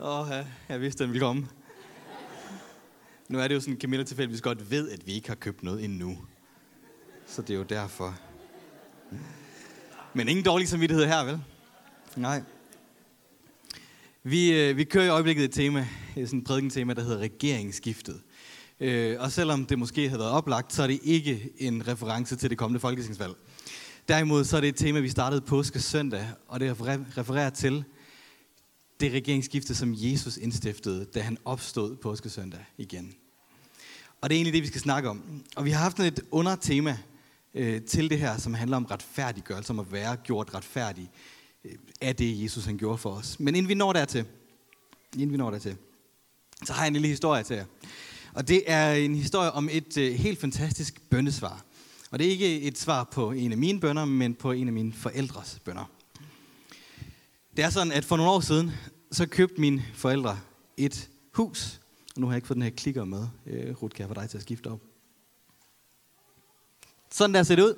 Åh, oh, ja, jeg vidste, den ville komme. Nu er det jo sådan, Camilla tilfældigvis godt ved, at vi ikke har købt noget endnu. Så det er jo derfor. Men ingen dårlig samvittighed her, vel? Nej. Vi, øh, vi kører i øjeblikket et tema, sådan et prædikentema, der hedder regeringsskiftet. Øh, og selvom det måske havde været oplagt, så er det ikke en reference til det kommende folketingsvalg. Derimod så er det et tema, vi startede påske søndag, og det refererer til det regeringsskifte, som Jesus indstiftede, da han opstod påskesøndag igen. Og det er egentlig det, vi skal snakke om. Og vi har haft et undertema øh, til det her, som handler om retfærdiggørelse, om at være gjort retfærdig øh, af det, Jesus han gjorde for os. Men inden vi når dertil, inden vi når dertil, så har jeg en lille historie til jer. Og det er en historie om et øh, helt fantastisk bøndesvar. Og det er ikke et svar på en af mine bønder, men på en af mine forældres bønder. Det er sådan, at for nogle år siden, så købte mine forældre et hus. Og nu har jeg ikke fået den her klikker med. Øh, Ruth, kan jeg få dig til at skifte op? Sådan der ser det ud.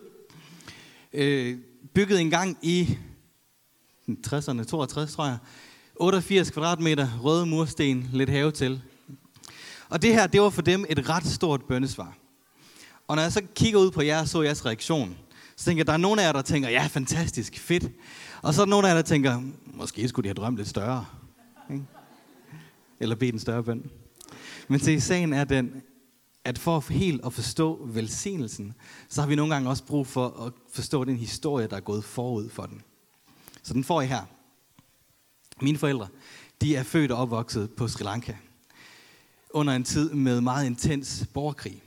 Øh, bygget en gang i 60'erne, 62 tror jeg. 88 kvadratmeter, røde mursten, lidt have til. Og det her, det var for dem et ret stort bøndesvar. Og når jeg så kigger ud på jer og så jeres reaktion, så tænker jeg, der er nogle af jer, der tænker, ja, fantastisk, fedt. Og så er der nogle af jer, der tænker, måske skulle de have drømt lidt større. Ikke? Eller bede en større bøn. Men se, sagen er den, at for helt at forstå velsignelsen, så har vi nogle gange også brug for at forstå den historie, der er gået forud for den. Så den får I her. Mine forældre, de er født og opvokset på Sri Lanka. Under en tid med meget intens borgerkrig.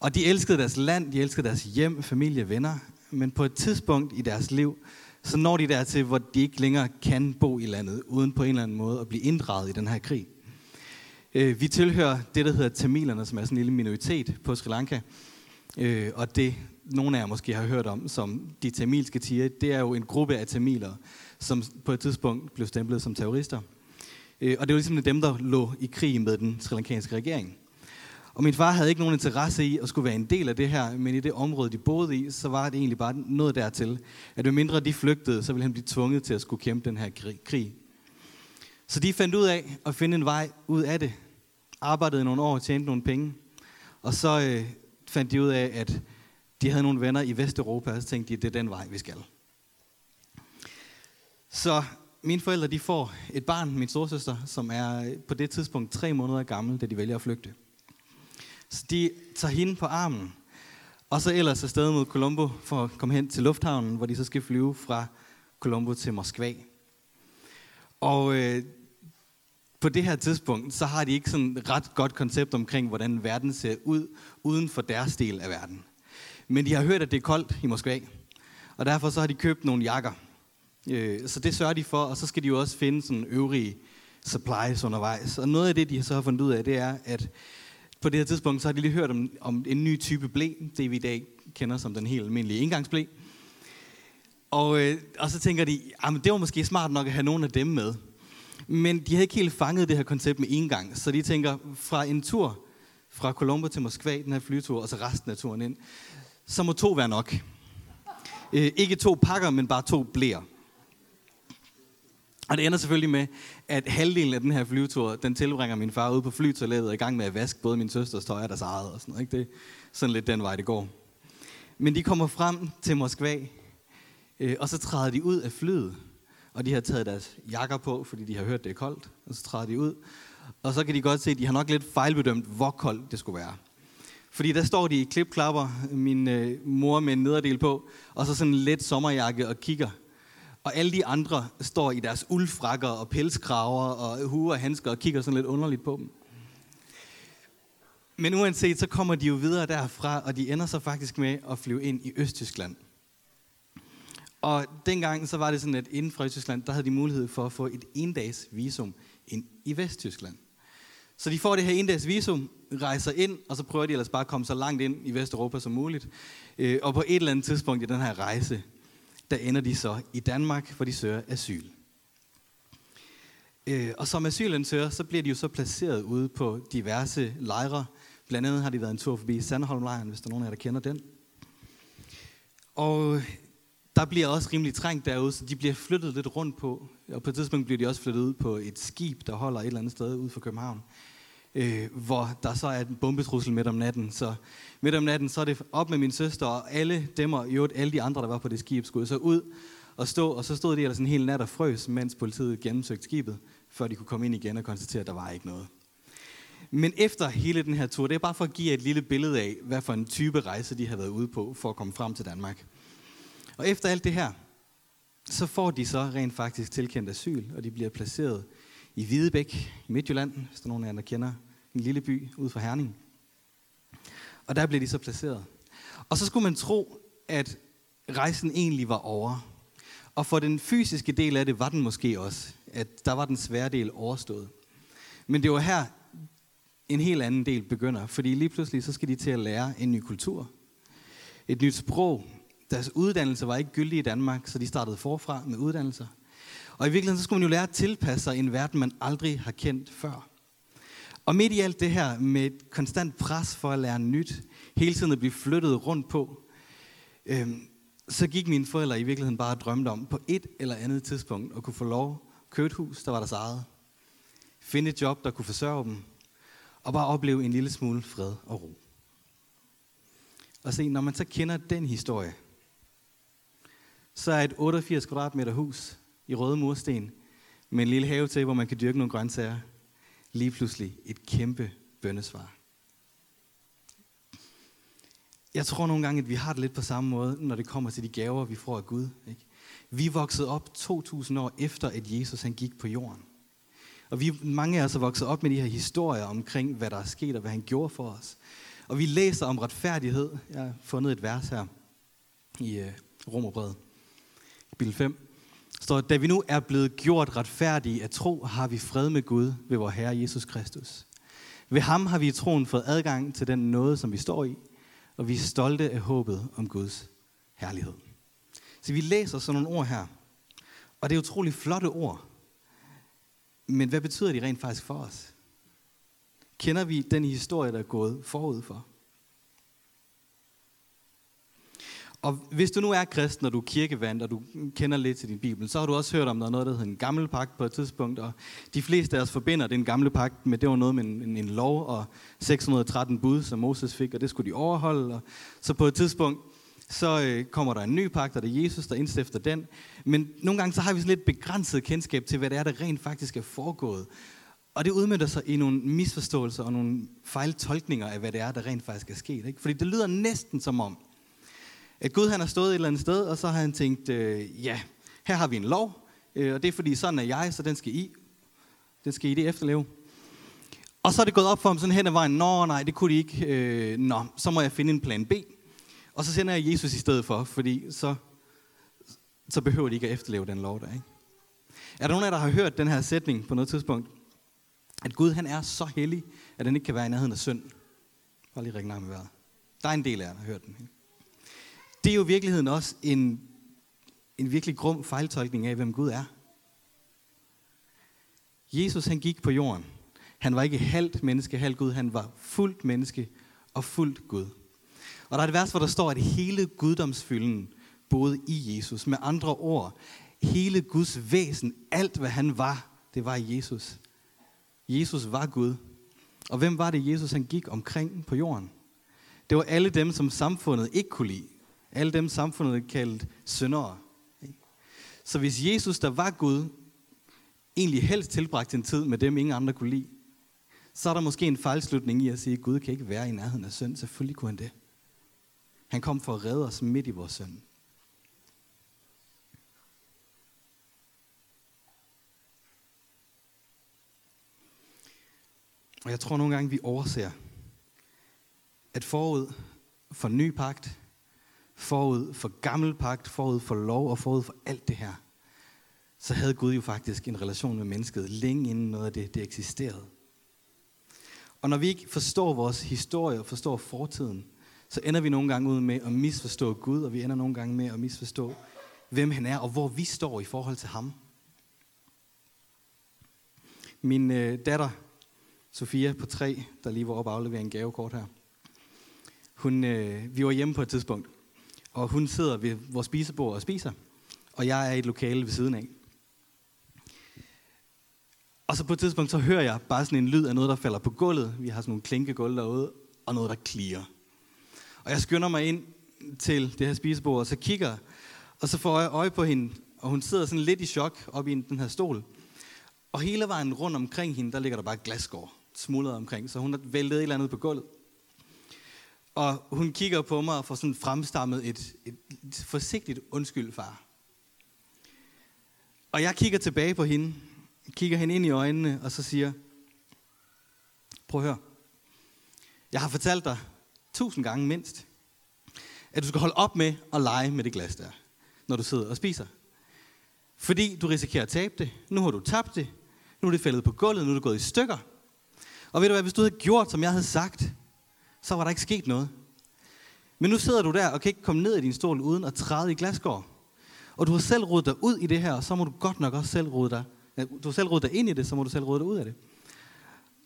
Og de elskede deres land, de elskede deres hjem, familie, venner. Men på et tidspunkt i deres liv, så når de dertil, hvor de ikke længere kan bo i landet, uden på en eller anden måde at blive inddraget i den her krig. Øh, vi tilhører det, der hedder tamilerne, som er sådan en lille minoritet på Sri Lanka. Øh, og det, nogle af jer måske har hørt om, som de tamilske tiger, det er jo en gruppe af tamiler, som på et tidspunkt blev stemplet som terrorister. Øh, og det var ligesom dem, der lå i krig med den sri lankanske regering. Og min far havde ikke nogen interesse i at skulle være en del af det her, men i det område, de boede i, så var det egentlig bare noget dertil, at mindre de flygtede, så ville han blive tvunget til at skulle kæmpe den her krig. Så de fandt ud af at finde en vej ud af det. Arbejdede nogle år og tjente nogle penge. Og så øh, fandt de ud af, at de havde nogle venner i Vesteuropa, og så tænkte de, at det er den vej, vi skal. Så mine forældre de får et barn, min storsøster, som er øh, på det tidspunkt tre måneder gammel, da de vælger at flygte. Så de tager hende på armen, og så ellers afsted mod Colombo for at komme hen til lufthavnen, hvor de så skal flyve fra Colombo til Moskva. Og øh, på det her tidspunkt, så har de ikke sådan ret godt koncept omkring, hvordan verden ser ud uden for deres del af verden. Men de har hørt, at det er koldt i Moskva, og derfor så har de købt nogle jakker. Øh, så det sørger de for, og så skal de jo også finde sådan øvrige supplies undervejs. Og noget af det, de så har fundet ud af, det er, at på det her tidspunkt, så har de lige hørt om, om en ny type blæ, det vi i dag kender som den helt almindelige indgangsblæ. Og, øh, og så tænker de, at det var måske smart nok at have nogle af dem med. Men de havde ikke helt fanget det her koncept med engang, så de tænker, fra en tur fra Colombo til Moskva, den her flytur, og så resten af turen ind, så må to være nok. Øh, ikke to pakker, men bare to blæer. Og det ender selvfølgelig med, at halvdelen af den her flyvetur, den tilbringer min far ude på flytoilettet og i gang med at vaske både min søsters tøj og deres eget og sådan noget. Ikke? Det er sådan lidt den vej, det går. Men de kommer frem til Moskva, øh, og så træder de ud af flyet. Og de har taget deres jakker på, fordi de har hørt, det er koldt. Og så træder de ud. Og så kan de godt se, at de har nok lidt fejlbedømt, hvor koldt det skulle være. Fordi der står de i klipklapper, min øh, mor med en nederdel på, og så sådan en let sommerjakke og kigger og alle de andre står i deres uldfrakker og pelskraver og huer og handsker og kigger sådan lidt underligt på dem. Men uanset, så kommer de jo videre derfra, og de ender så faktisk med at flyve ind i Østtyskland. Og dengang så var det sådan, at inden for Østtyskland, der havde de mulighed for at få et endags visum ind i Vesttyskland. Så de får det her endags visum, rejser ind, og så prøver de ellers bare at komme så langt ind i Vesteuropa som muligt. Øh, og på et eller andet tidspunkt i den her rejse, der ender de så i Danmark, hvor de søger asyl. Øh, og som asylansøger, så bliver de jo så placeret ude på diverse lejre. Blandt andet har de været en tur forbi Sandholmlejren, hvis der er nogen af jer, der kender den. Og der bliver også rimelig trængt derude, så de bliver flyttet lidt rundt på. Og på et tidspunkt bliver de også flyttet ud på et skib, der holder et eller andet sted ude for København. Øh, hvor der så er en bombetrussel midt om natten. Så midt om natten, så er det op med min søster, og alle dem og jo alle de andre, der var på det skib, skulle så ud og stå. Og så stod de ellers en hel nat og frøs, mens politiet gennemsøgte skibet, før de kunne komme ind igen og konstatere, at der var ikke noget. Men efter hele den her tur, det er bare for at give et lille billede af, hvad for en type rejse de har været ude på, for at komme frem til Danmark. Og efter alt det her, så får de så rent faktisk tilkendt asyl, og de bliver placeret i Hvidebæk i Midtjylland, hvis der er nogen af jer, der kender en lille by ud for Herning. Og der blev de så placeret. Og så skulle man tro, at rejsen egentlig var over. Og for den fysiske del af det var den måske også, at der var den svære del overstået. Men det var her, en helt anden del begynder, fordi lige pludselig så skal de til at lære en ny kultur, et nyt sprog. Deres uddannelse var ikke gyldig i Danmark, så de startede forfra med uddannelser. Og i virkeligheden så skulle man jo lære at tilpasse sig en verden, man aldrig har kendt før. Og midt i alt det her med et konstant pres for at lære nyt, hele tiden at blive flyttet rundt på, øhm, så gik mine forældre i virkeligheden bare og drømte om på et eller andet tidspunkt at kunne få lov at købe et hus, der var deres eget. Finde et job, der kunne forsørge dem, og bare opleve en lille smule fred og ro. Og se, når man så kender den historie, så er et 88 kvadratmeter hus i røde mursten med en lille have til, hvor man kan dyrke nogle grøntsager, lige pludselig et kæmpe bøndesvar. Jeg tror nogle gange, at vi har det lidt på samme måde, når det kommer til de gaver, vi får af Gud. Ikke? Vi voksede op 2000 år efter, at Jesus han gik på jorden. Og vi, mange af os er vokset op med de her historier omkring, hvad der er sket og hvad han gjorde for os. Og vi læser om retfærdighed. Jeg har fundet et vers her i uh, Romerbrevet, kapitel 5 står, da vi nu er blevet gjort retfærdige af tro, har vi fred med Gud ved vor Herre Jesus Kristus. Ved ham har vi i troen fået adgang til den nåde, som vi står i, og vi er stolte af håbet om Guds herlighed. Så vi læser sådan nogle ord her, og det er utrolig flotte ord. Men hvad betyder de rent faktisk for os? Kender vi den historie, der er gået forud for? Og hvis du nu er kristen, og du er kirkevand, og du kender lidt til din bibel, så har du også hørt om, der er noget, der hedder en gammel pagt på et tidspunkt, og de fleste af os forbinder den gamle pagt med, det var noget med en, en lov og 613 bud, som Moses fik, og det skulle de overholde. Og så på et tidspunkt, så øh, kommer der en ny pagt, og det er Jesus, der indstifter den. Men nogle gange så har vi sådan lidt begrænset kendskab til, hvad det er, der rent faktisk er foregået. Og det udmyndter sig i nogle misforståelser og nogle fejltolkninger af, hvad det er, der rent faktisk er sket. Ikke? Fordi det lyder næsten som om, at Gud han har stået et eller andet sted, og så har han tænkt, øh, ja, her har vi en lov, øh, og det er fordi, sådan er jeg, så den skal I, den skal I det efterleve. Og så er det gået op for ham sådan hen ad vejen, nå nej, det kunne de ikke, øh, nå, så må jeg finde en plan B. Og så sender jeg Jesus i stedet for, fordi så, så behøver de ikke at efterleve den lov der. Ikke? Er der nogen af jer, der har hørt den her sætning på noget tidspunkt? At Gud han er så hellig, at den ikke kan være i nærheden af synd. Bare lige ringe i vejret. Der er en del af jer, der har hørt den. Ikke? Det er jo i virkeligheden også en, en virkelig grum fejltolkning af, hvem Gud er. Jesus han gik på jorden. Han var ikke halvt menneske, halvt Gud. Han var fuldt menneske og fuldt Gud. Og der er et vers, hvor der står, at hele guddomsfylden boede i Jesus. Med andre ord, hele Guds væsen, alt hvad han var, det var Jesus. Jesus var Gud. Og hvem var det, Jesus han gik omkring på jorden? Det var alle dem, som samfundet ikke kunne lide. Alle dem, samfundet kaldt syndere. Så hvis Jesus, der var Gud, egentlig helst tilbragte en tid med dem, ingen andre kunne lide, så er der måske en fejlslutning i at sige, at Gud kan ikke være i nærheden af synd. Selvfølgelig kunne han det. Han kom for at redde os midt i vores synd. Og jeg tror nogle gange, vi overser, at forud for ny pagt, forud for gammel pagt, forud for lov og forud for alt det her, så havde Gud jo faktisk en relation med mennesket længe inden noget af det, det eksisterede. Og når vi ikke forstår vores historie og forstår fortiden, så ender vi nogle gange ud med at misforstå Gud, og vi ender nogle gange med at misforstå, hvem han er, og hvor vi står i forhold til ham. Min øh, datter, Sofia på tre, der lige var oppe og aflevere en gavekort her, hun, øh, vi var hjemme på et tidspunkt, og hun sidder ved vores spisebord og spiser. Og jeg er i et lokale ved siden af. Og så på et tidspunkt, så hører jeg bare sådan en lyd af noget, der falder på gulvet. Vi har sådan nogle klinkegulv derude, og noget, der klirer. Og jeg skynder mig ind til det her spisebord, og så kigger og så får jeg øje på hende, og hun sidder sådan lidt i chok op i den her stol. Og hele vejen rundt omkring hende, der ligger der bare glasgård smuldret omkring, så hun har væltet et eller andet på gulvet. Og hun kigger på mig og får sådan fremstammet et, et, et forsigtigt undskyld, far. Og jeg kigger tilbage på hende, kigger hende ind i øjnene, og så siger, prøv at høre, jeg har fortalt dig tusind gange mindst, at du skal holde op med at lege med det glas der, når du sidder og spiser. Fordi du risikerer at tabe det. Nu har du tabt det. Nu er det faldet på gulvet. Nu er det gået i stykker. Og ved du hvad, hvis du havde gjort, som jeg havde sagt, så var der ikke sket noget. Men nu sidder du der og kan ikke komme ned i din stol uden at træde i glasgård. Og du har selv rodet dig ud i det her, og så må du godt nok også selv rode dig. Du har selv rodet dig ind i det, så må du selv rode dig ud af det.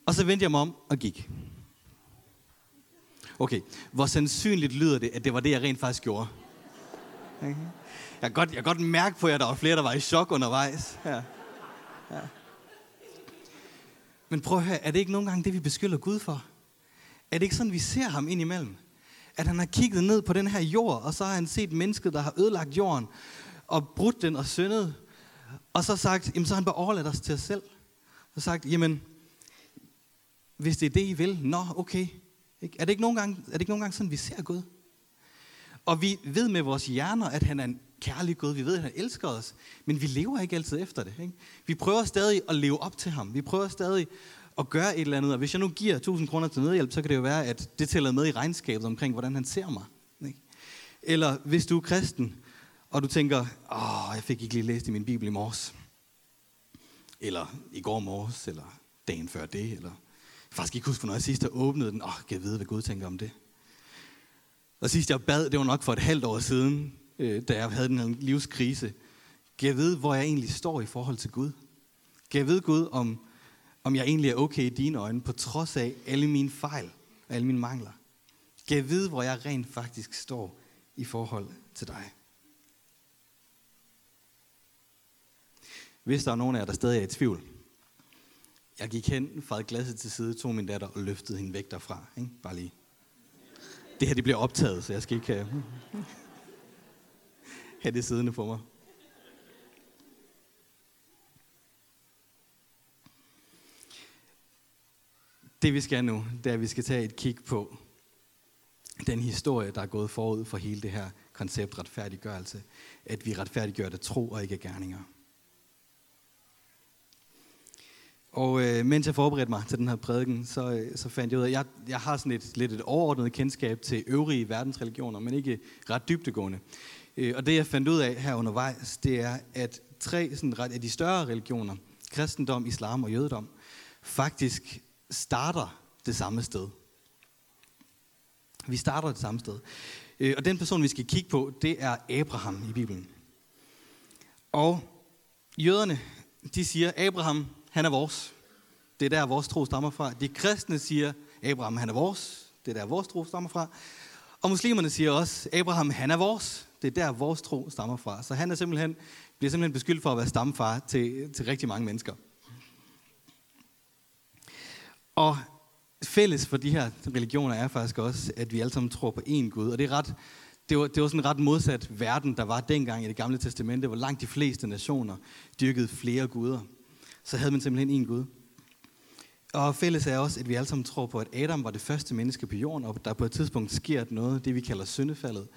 Og så vendte jeg mig om og gik. Okay, hvor sandsynligt lyder det, at det var det, jeg rent faktisk gjorde? Okay. Jeg, kan godt, jeg kan godt mærke på jer, at der var flere, der var i chok undervejs. Ja. Ja. Men prøv at høre, er det ikke nogle gange det, vi beskylder Gud for? Er det ikke sådan, vi ser ham ind imellem? At han har kigget ned på den her jord, og så har han set mennesket, der har ødelagt jorden, og brudt den og syndet. Og så sagt, jamen så har han bare overladt os til os selv. Og sagt, jamen, hvis det er det, I vil, nå, okay. Er det ikke nogen gange, er det ikke nogen gange sådan, vi ser Gud? Og vi ved med vores hjerner, at han er en kærlig Gud. Vi ved, at han elsker os. Men vi lever ikke altid efter det. Ikke? Vi prøver stadig at leve op til ham. Vi prøver stadig og gøre et eller andet. Og hvis jeg nu giver 1000 kroner til nødhjælp, så kan det jo være, at det tæller med i regnskabet omkring, hvordan han ser mig. Ikke? Eller hvis du er kristen, og du tænker, åh, jeg fik ikke lige læst i min bibel i morges. Eller i går morges, eller dagen før det, eller jeg faktisk ikke huske, når jeg sidst åbnede den. Åh, kan jeg vide, hvad Gud tænker om det? Og sidst jeg bad, det var nok for et halvt år siden, øh, da jeg havde den her livskrise. Kan jeg vide, hvor jeg egentlig står i forhold til Gud? Kan jeg vide, Gud, om, om jeg egentlig er okay i dine øjne, på trods af alle mine fejl og alle mine mangler? Skal jeg vide, hvor jeg rent faktisk står i forhold til dig? Hvis der er nogen af jer, der stadig er i tvivl, jeg gik hen, farede glasset til side, tog min datter og løftede hende væk derfra. Ikke? Bare lige. Det her det bliver optaget, så jeg skal ikke have, øh, have det siddende på mig. Det vi skal nu, det er, at vi skal tage et kig på den historie, der er gået forud for hele det her koncept retfærdiggørelse. At vi retfærdiggør det tro og ikke gerninger. Og øh, mens jeg forberedte mig til den her prædiken, så, øh, så fandt jeg ud af, at jeg, jeg har sådan et lidt et overordnet kendskab til øvrige verdensreligioner, men ikke ret dybtegående. Øh, og det jeg fandt ud af her undervejs, det er, at tre sådan ret af de større religioner, kristendom, islam og jødedom, faktisk starter det samme sted. Vi starter det samme sted. Øh, og den person, vi skal kigge på, det er Abraham i Bibelen. Og jøderne, de siger, Abraham, han er vores. Det er der, vores tro stammer fra. De kristne siger, Abraham, han er vores. Det er der, vores tro stammer fra. Og muslimerne siger også, Abraham, han er vores. Det er der, vores tro stammer fra. Så han er simpelthen, bliver simpelthen beskyldt for at være stamfar til, til rigtig mange mennesker. Og fælles for de her religioner er faktisk også, at vi alle sammen tror på én Gud. Og det er ret, det var, det var sådan en ret modsat verden, der var dengang i det gamle testamente, hvor langt de fleste nationer dyrkede flere guder så havde man simpelthen én Gud. Og fælles er også, at vi alle sammen tror på, at Adam var det første menneske på jorden, og der på et tidspunkt sker noget, det vi kalder syndefaldet,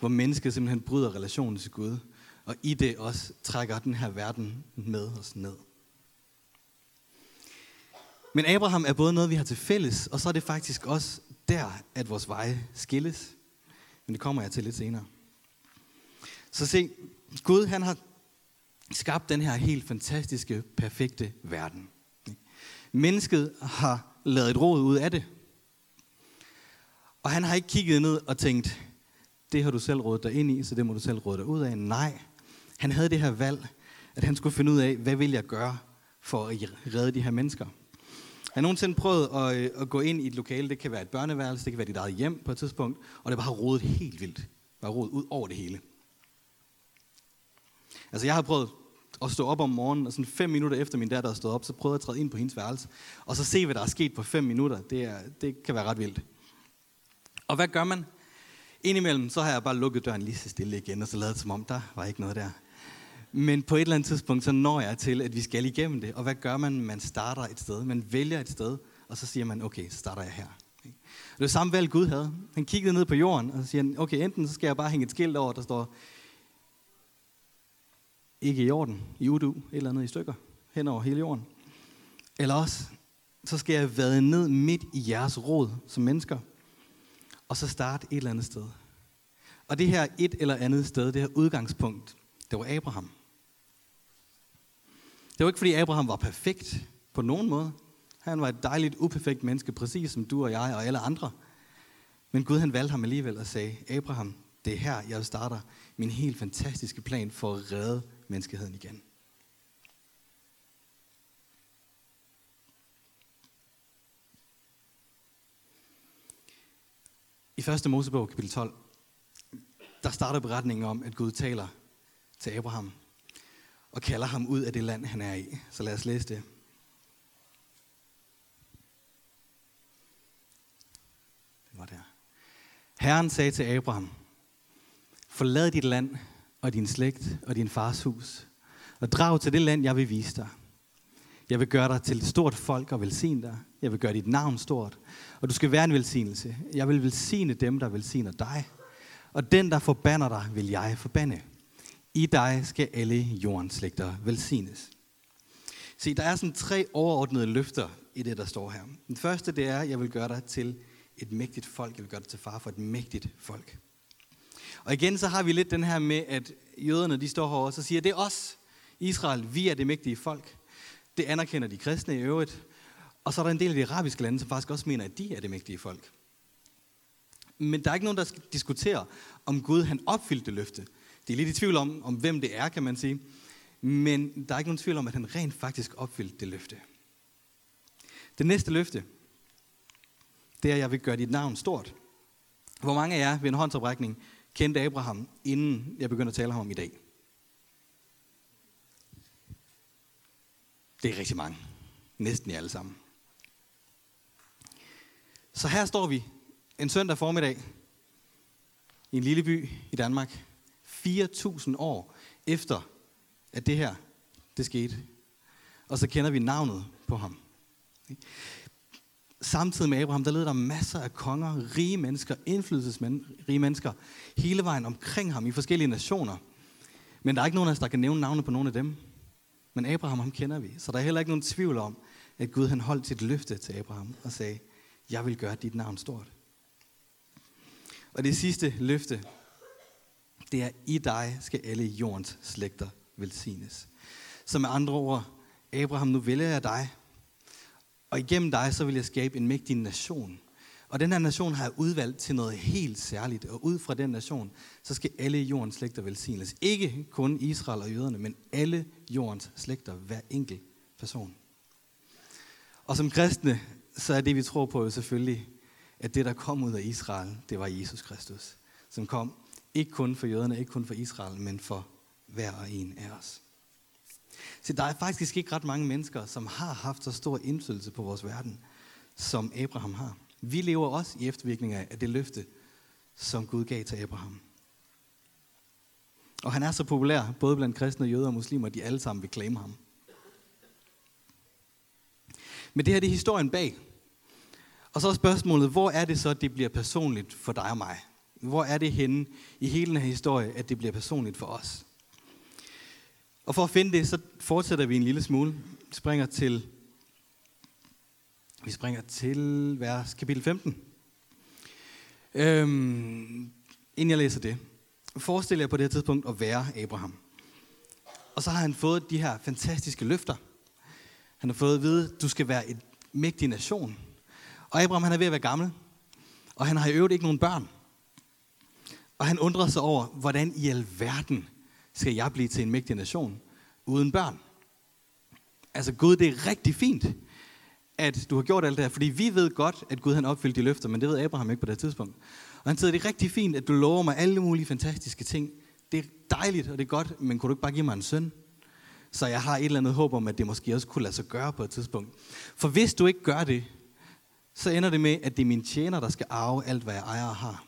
hvor mennesket simpelthen bryder relationen til Gud, og i det også trækker den her verden med os ned. Men Abraham er både noget, vi har til fælles, og så er det faktisk også der, at vores veje skilles. Men det kommer jeg til lidt senere. Så se, Gud han har skabt den her helt fantastiske, perfekte verden. Mennesket har lavet et råd ud af det. Og han har ikke kigget ned og tænkt, det har du selv rådet dig ind i, så det må du selv råde dig ud af. Nej, han havde det her valg, at han skulle finde ud af, hvad vil jeg gøre for at redde de her mennesker. Har I nogensinde prøvet at, øh, at gå ind i et lokale, det kan være et børneværelse, det kan være dit eget hjem på et tidspunkt, og det bare rodet helt vildt. var rodet ud over det hele. Altså jeg har prøvet at stå op om morgenen, og sådan fem minutter efter min datter er stået op, så prøvede jeg at træde ind på hendes værelse, og så se, hvad der er sket på fem minutter. Det, er, det kan være ret vildt. Og hvad gør man? Indimellem, så har jeg bare lukket døren lige så stille igen, og så lavet som om, der var ikke noget der. Men på et eller andet tidspunkt, så når jeg til, at vi skal igennem det. Og hvad gør man? Man starter et sted. Man vælger et sted, og så siger man, okay, starter jeg her. Og det var samme valg, Gud havde. Han kiggede ned på jorden, og så siger han, okay, enten så skal jeg bare hænge et skilt over, der står, ikke i orden, i udu, et eller andet i stykker, hen over hele jorden. Eller også, så skal jeg vade ned midt i jeres råd som mennesker, og så starte et eller andet sted. Og det her et eller andet sted, det her udgangspunkt, det var Abraham. Det var ikke fordi Abraham var perfekt på nogen måde. Han var et dejligt, uperfekt menneske, præcis som du og jeg og alle andre. Men Gud han valgte ham alligevel og sagde, Abraham, det er her, jeg starter min helt fantastiske plan for at redde menneskeheden igen. I 1. Mosebog, kapitel 12, der starter beretningen om, at Gud taler til Abraham og kalder ham ud af det land, han er i. Så lad os læse det. Det var der. Herren sagde til Abraham, forlad dit land og din slægt og din fars hus, og drag til det land, jeg vil vise dig. Jeg vil gøre dig til et stort folk og velsigne dig. Jeg vil gøre dit navn stort, og du skal være en velsignelse. Jeg vil velsigne dem, der velsigner dig, og den, der forbander dig, vil jeg forbande. I dig skal alle jordens slægter velsignes. Se, der er sådan tre overordnede løfter i det, der står her. Den første, det er, at jeg vil gøre dig til et mægtigt folk. Jeg vil gøre dig til far for et mægtigt folk. Og igen, så har vi lidt den her med, at jøderne, de står herovre og så siger, det er os, Israel, vi er det mægtige folk. Det anerkender de kristne i øvrigt. Og så er der en del af de arabiske lande, som faktisk også mener, at de er det mægtige folk. Men der er ikke nogen, der skal diskutere, om Gud han opfyldte løfte. De er lidt i tvivl om, om, hvem det er, kan man sige. Men der er ikke nogen tvivl om, at han rent faktisk opfyldte det løfte. Det næste løfte, det er, at jeg vil gøre dit navn stort. Hvor mange af jer ved en håndsoprækning kendte Abraham, inden jeg begynder at tale om i dag? Det er rigtig mange. Næsten i alle sammen. Så her står vi en søndag formiddag i en lille by i Danmark, 4.000 år efter, at det her, det skete. Og så kender vi navnet på ham. Samtidig med Abraham, der led der masser af konger, rige mennesker, indflydelsesrige mennesker, hele vejen omkring ham i forskellige nationer. Men der er ikke nogen af os, der kan nævne navnet på nogen af dem. Men Abraham, ham kender vi. Så der er heller ikke nogen tvivl om, at Gud han holdt sit løfte til Abraham og sagde, jeg vil gøre dit navn stort. Og det sidste løfte, det er, i dig skal alle jordens slægter velsignes. Så med andre ord, Abraham, nu vælger jeg dig, og igennem dig, så vil jeg skabe en mægtig nation. Og den her nation har jeg udvalgt til noget helt særligt, og ud fra den nation, så skal alle jordens slægter velsignes. Ikke kun Israel og jøderne, men alle jordens slægter, hver enkelt person. Og som kristne, så er det, vi tror på, jo selvfølgelig, at det, der kom ud af Israel, det var Jesus Kristus, som kom ikke kun for jøderne, ikke kun for Israel, men for hver og en af os. Så der er faktisk ikke ret mange mennesker, som har haft så stor indflydelse på vores verden, som Abraham har. Vi lever også i eftervirkninger af det løfte, som Gud gav til Abraham. Og han er så populær, både blandt kristne, jøder og muslimer, de alle sammen vil claim ham. Men det her det er historien bag. Og så er spørgsmålet, hvor er det så, det bliver personligt for dig og mig? Hvor er det henne i hele den her historie, at det bliver personligt for os? Og for at finde det, så fortsætter vi en lille smule. Vi springer til, vi springer til vers kapitel 15. Øhm, inden jeg læser det, forestil jer på det her tidspunkt at være Abraham. Og så har han fået de her fantastiske løfter. Han har fået at vide, at du skal være en mægtig nation. Og Abraham han er ved at være gammel, og han har i øvrigt ikke nogen børn. Og han undrede sig over, hvordan i alverden skal jeg blive til en mægtig nation uden børn? Altså Gud, det er rigtig fint, at du har gjort alt det her, fordi vi ved godt, at Gud han opfyldte de løfter, men det ved Abraham ikke på det tidspunkt. Og han siger, det er rigtig fint, at du lover mig alle mulige fantastiske ting. Det er dejligt, og det er godt, men kunne du ikke bare give mig en søn? Så jeg har et eller andet håb om, at det måske også kunne lade sig gøre på et tidspunkt. For hvis du ikke gør det, så ender det med, at det er min tjener, der skal arve alt, hvad jeg ejer og har.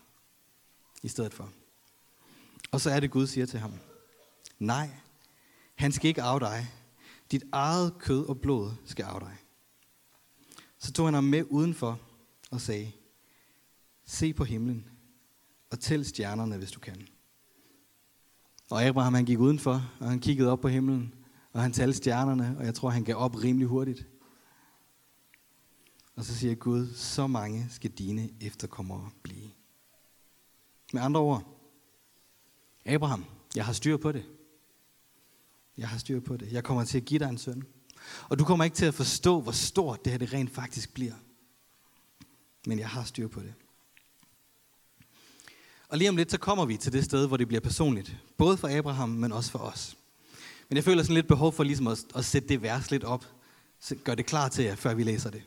I stedet for. Og så er det, Gud siger til ham. Nej, han skal ikke arve dig. Dit eget kød og blod skal arve dig. Så tog han ham med udenfor og sagde, se på himlen og tæl stjernerne, hvis du kan. Og Abraham han gik udenfor, og han kiggede op på himlen, og han talte stjernerne, og jeg tror, han gav op rimelig hurtigt. Og så siger Gud, så mange skal dine efterkommere blive. Med andre ord, Abraham, jeg har styr på det. Jeg har styr på det. Jeg kommer til at give dig en søn. Og du kommer ikke til at forstå, hvor stort det her det rent faktisk bliver. Men jeg har styr på det. Og lige om lidt, så kommer vi til det sted, hvor det bliver personligt. Både for Abraham, men også for os. Men jeg føler sådan lidt behov for ligesom at, at sætte det vers lidt op. Så gør det klar til jer, før vi læser det.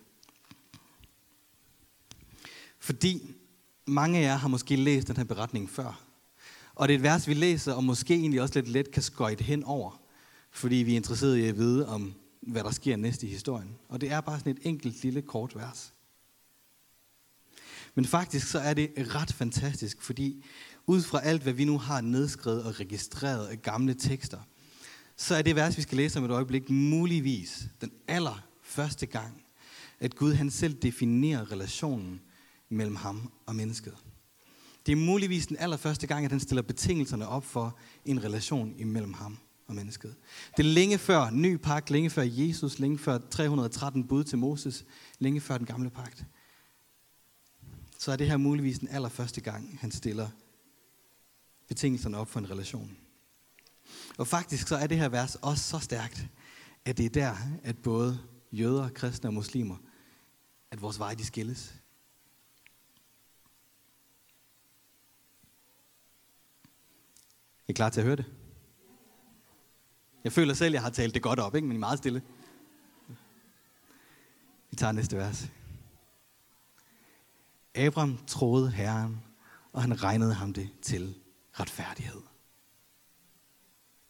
Fordi mange af jer har måske læst den her beretning før. Og det er et vers, vi læser, og måske egentlig også lidt let kan skøjte hen over. Fordi vi er interesserede i at vide om, hvad der sker næste i historien. Og det er bare sådan et enkelt lille kort vers. Men faktisk så er det ret fantastisk, fordi ud fra alt, hvad vi nu har nedskrevet og registreret af gamle tekster, så er det vers, vi skal læse om et øjeblik, muligvis den allerførste gang, at Gud han selv definerer relationen mellem ham og mennesket. Det er muligvis den allerførste gang, at han stiller betingelserne op for en relation imellem ham og mennesket. Det er længe før ny pagt, længe før Jesus, længe før 313 bud til Moses, længe før den gamle pagt. Så er det her muligvis den allerførste gang, han stiller betingelserne op for en relation. Og faktisk så er det her vers også så stærkt, at det er der, at både jøder, kristne og muslimer, at vores veje de skilles. I klar til at høre det? Jeg føler selv, at jeg har talt det godt op, ikke? men I er meget stille. Vi tager næste vers. Abraham troede Herren, og han regnede ham det til retfærdighed.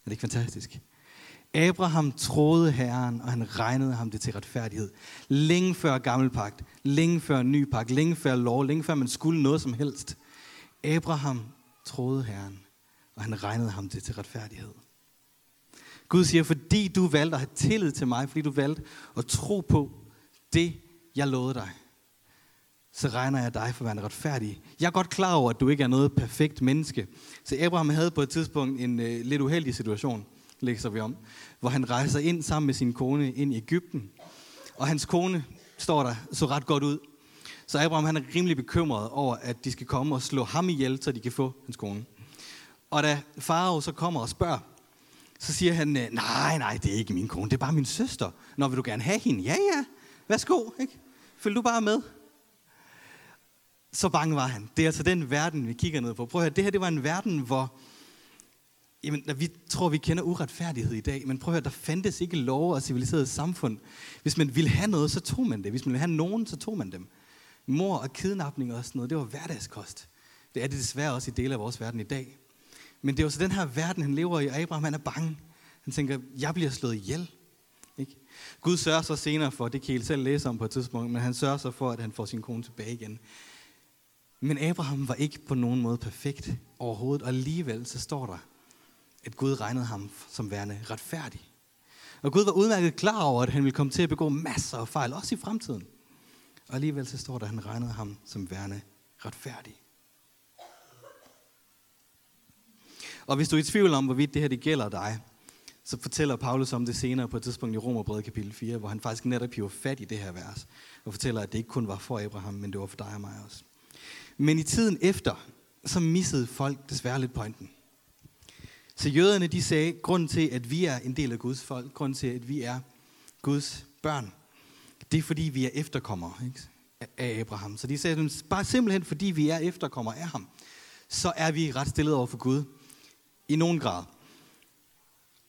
Er det ikke fantastisk? Abraham troede Herren, og han regnede ham det til retfærdighed. Længe før gammel pagt, længe før ny pagt, længe før lov, længe før man skulle noget som helst. Abraham troede Herren, og han regnede ham det til retfærdighed. Gud siger, fordi du valgte at have tillid til mig, fordi du valgte at tro på det, jeg lovede dig, så regner jeg dig for at være retfærdig. Jeg er godt klar over, at du ikke er noget perfekt menneske. Så Abraham havde på et tidspunkt en øh, lidt uheldig situation, læser vi om, hvor han rejser ind sammen med sin kone ind i Ægypten. Og hans kone, står der, så ret godt ud. Så Abraham han er rimelig bekymret over, at de skal komme og slå ham ihjel, så de kan få hans kone. Og da Farao så kommer og spørger, så siger han, øh, nej, nej, det er ikke min kone, det er bare min søster. Når vil du gerne have hende? Ja, ja, værsgo, ikke? Følg du bare med. Så bange var han. Det er altså den verden, vi kigger ned på. Prøv at høre, det her det var en verden, hvor jamen, vi tror, vi kender uretfærdighed i dag, men prøv at høre, der fandtes ikke lov og civiliseret samfund. Hvis man ville have noget, så tog man det. Hvis man ville have nogen, så tog man dem. Mor og kidnapning og sådan noget, det var hverdagskost. Det er det desværre også i dele af vores verden i dag. Men det er jo så den her verden, han lever i, og Abraham han er bange. Han tænker, jeg bliver slået ihjel. Ikke? Gud sørger så senere for, det kan I selv læse om på et tidspunkt, men han sørger så for, at han får sin kone tilbage igen. Men Abraham var ikke på nogen måde perfekt overhovedet, og alligevel så står der, at Gud regnede ham som værende retfærdig. Og Gud var udmærket klar over, at han ville komme til at begå masser af fejl, også i fremtiden. Og alligevel så står der, at han regnede ham som værende retfærdig. Og hvis du er i tvivl om, hvorvidt det her det gælder dig, så fortæller Paulus om det senere på et tidspunkt i Romerbrevet kapitel 4, hvor han faktisk netop hiver fat i det her vers, og fortæller, at det ikke kun var for Abraham, men det var for dig og mig også. Men i tiden efter, så missede folk desværre lidt pointen. Så jøderne, de sagde, grund til, at vi er en del af Guds folk, grund til, at vi er Guds børn, det er fordi, vi er efterkommere ikke? af Abraham. Så de sagde, bare simpelthen fordi vi er efterkommere af ham, så er vi ret stillet over for Gud i nogen grad.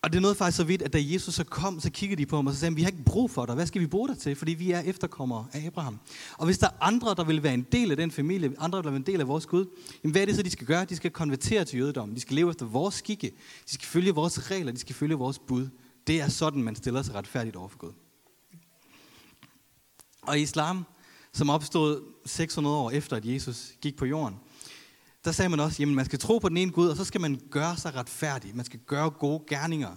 Og det nåede faktisk så vidt, at da Jesus så kom, så kiggede de på ham og så sagde, vi har ikke brug for dig. Hvad skal vi bruge dig til? Fordi vi er efterkommere af Abraham. Og hvis der er andre, der vil være en del af den familie, andre, der vil være en del af vores Gud, jamen hvad er det så, de skal gøre? De skal konvertere til jødedommen. De skal leve efter vores skikke. De skal følge vores regler. De skal følge vores bud. Det er sådan, man stiller sig retfærdigt over for Gud. Og islam, som opstod 600 år efter, at Jesus gik på jorden, der sagde man også, at man skal tro på den ene Gud, og så skal man gøre sig retfærdig. Man skal gøre gode gerninger.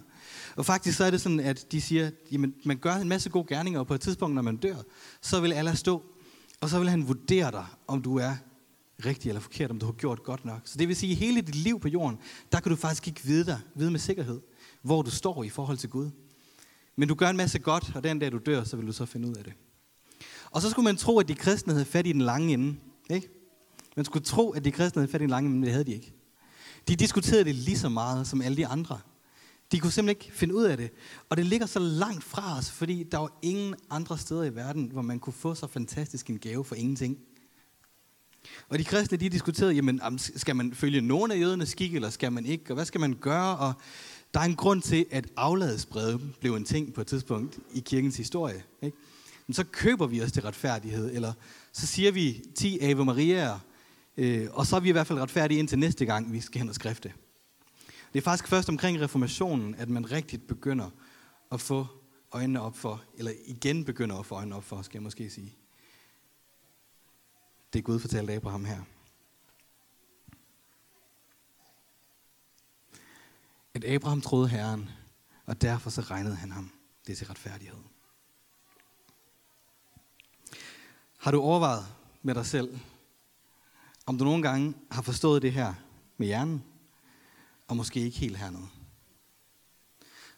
Og faktisk så er det sådan, at de siger, at man gør en masse gode gerninger, og på et tidspunkt, når man dør, så vil Allah stå, og så vil han vurdere dig, om du er rigtig eller forkert, om du har gjort godt nok. Så det vil sige, at hele dit liv på jorden, der kan du faktisk ikke vide, dig, vide med sikkerhed, hvor du står i forhold til Gud. Men du gør en masse godt, og den dag du dør, så vil du så finde ud af det. Og så skulle man tro, at de kristne havde fat i den lange ende. Ikke? Man skulle tro, at de kristne havde fat i lange men det havde de ikke. De diskuterede det lige så meget som alle de andre. De kunne simpelthen ikke finde ud af det. Og det ligger så langt fra os, fordi der var ingen andre steder i verden, hvor man kunne få så fantastisk en gave for ingenting. Og de kristne, de diskuterede, jamen, skal man følge nogen af jødernes skik, eller skal man ikke, og hvad skal man gøre? Og der er en grund til, at afladesbrevet blev en ting på et tidspunkt i kirkens historie. Ikke? Men så køber vi os til retfærdighed, eller så siger vi 10 Ave Mariaer, øh, og så er vi i hvert fald retfærdige indtil næste gang, vi skal hen og skrifte. Det er faktisk først omkring reformationen, at man rigtigt begynder at få øjnene op for, eller igen begynder at få øjnene op for, skal jeg måske sige. Det er Gud fortalte Abraham her. At Abraham troede Herren, og derfor så regnede han ham det til retfærdighed. Har du overvejet med dig selv, om du nogle gange har forstået det her med hjernen, og måske ikke helt hernede?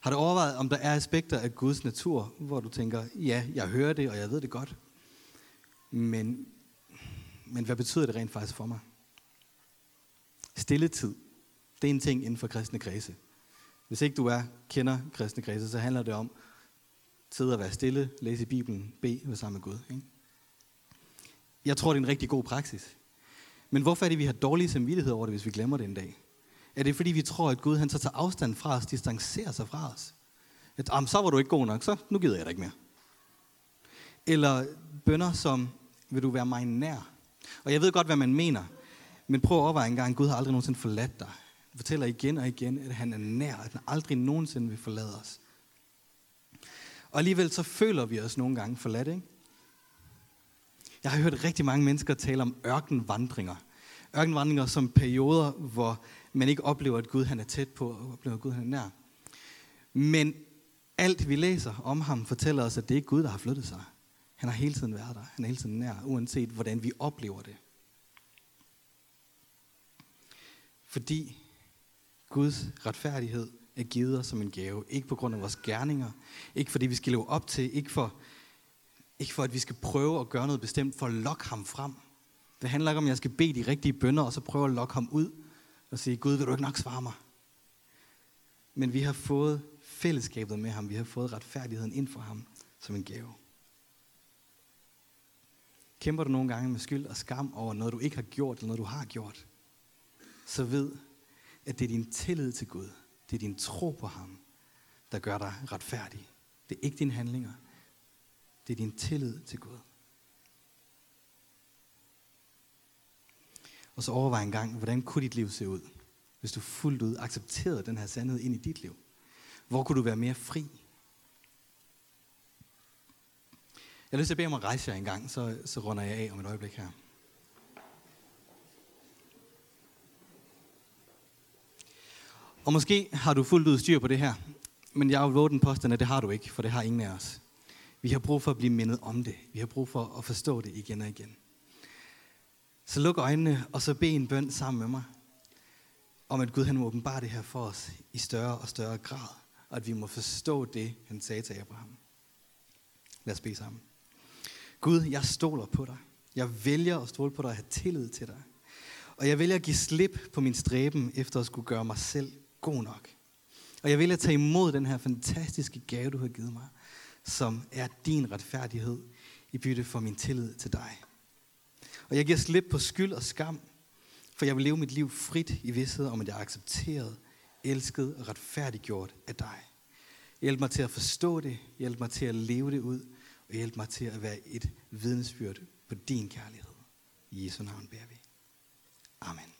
Har du overvejet, om der er aspekter af Guds natur, hvor du tænker, ja, jeg hører det, og jeg ved det godt, men, men hvad betyder det rent faktisk for mig? Stilletid, det er en ting inden for kristne kredse. Hvis ikke du er kender kristne kredse, så handler det om sidde og være stille, læse i Bibelen, bede sammen med Gud. Ikke? Jeg tror, det er en rigtig god praksis. Men hvorfor er det, vi har dårlig samvittighed over det, hvis vi glemmer det en dag? Er det fordi, vi tror, at Gud han så tager afstand fra os, distancerer sig fra os? At så var du ikke god nok, så nu gider jeg dig ikke mere. Eller bønder som, vil du være mig nær? Og jeg ved godt, hvad man mener. Men prøv at overveje engang, Gud har aldrig nogensinde forladt dig. Han fortæller igen og igen, at han er nær, at han aldrig nogensinde vil forlade os. Og alligevel så føler vi os nogle gange forladt, ikke? Jeg har hørt rigtig mange mennesker tale om ørkenvandringer. Ørkenvandringer som perioder, hvor man ikke oplever, at Gud han er tæt på, og oplever, at Gud han er nær. Men alt vi læser om ham fortæller os, at det er Gud, der har flyttet sig. Han har hele tiden været der. Han er hele tiden nær, uanset hvordan vi oplever det. Fordi Guds retfærdighed er givet os som en gave. Ikke på grund af vores gerninger. Ikke fordi vi skal leve op til. Ikke for ikke for, at vi skal prøve at gøre noget bestemt for at lokke ham frem. Det handler ikke om, at jeg skal bede de rigtige bønder, og så prøve at lokke ham ud og sige, Gud, vil du ikke nok svare mig? Men vi har fået fællesskabet med ham. Vi har fået retfærdigheden ind for ham som en gave. Kæmper du nogle gange med skyld og skam over noget, du ikke har gjort, eller noget, du har gjort, så ved, at det er din tillid til Gud, det er din tro på ham, der gør dig retfærdig. Det er ikke dine handlinger, det er din tillid til Gud. Og så overvej en gang, hvordan kunne dit liv se ud, hvis du fuldt ud accepterede den her sandhed ind i dit liv? Hvor kunne du være mere fri? Jeg har lyst til at bede om at rejse jer en gang, så, så runder jeg af om et øjeblik her. Og måske har du fuldt ud styr på det her, men jeg har jo den påstand, at det har du ikke, for det har ingen af os. Vi har brug for at blive mindet om det. Vi har brug for at forstå det igen og igen. Så luk øjnene, og så bed en bøn sammen med mig, om at Gud han må åbenbare det her for os i større og større grad, og at vi må forstå det, han sagde til Abraham. Lad os bede sammen. Gud, jeg stoler på dig. Jeg vælger at stole på dig og have tillid til dig. Og jeg vælger at give slip på min stræben efter at skulle gøre mig selv god nok. Og jeg vælger at tage imod den her fantastiske gave, du har givet mig som er din retfærdighed i bytte for min tillid til dig. Og jeg giver slip på skyld og skam, for jeg vil leve mit liv frit i vidsthed om, at jeg er accepteret, elsket og retfærdiggjort af dig. Hjælp mig til at forstå det, hjælp mig til at leve det ud, og hjælp mig til at være et vidnesbyrd på din kærlighed. I Jesu navn beder vi. Amen.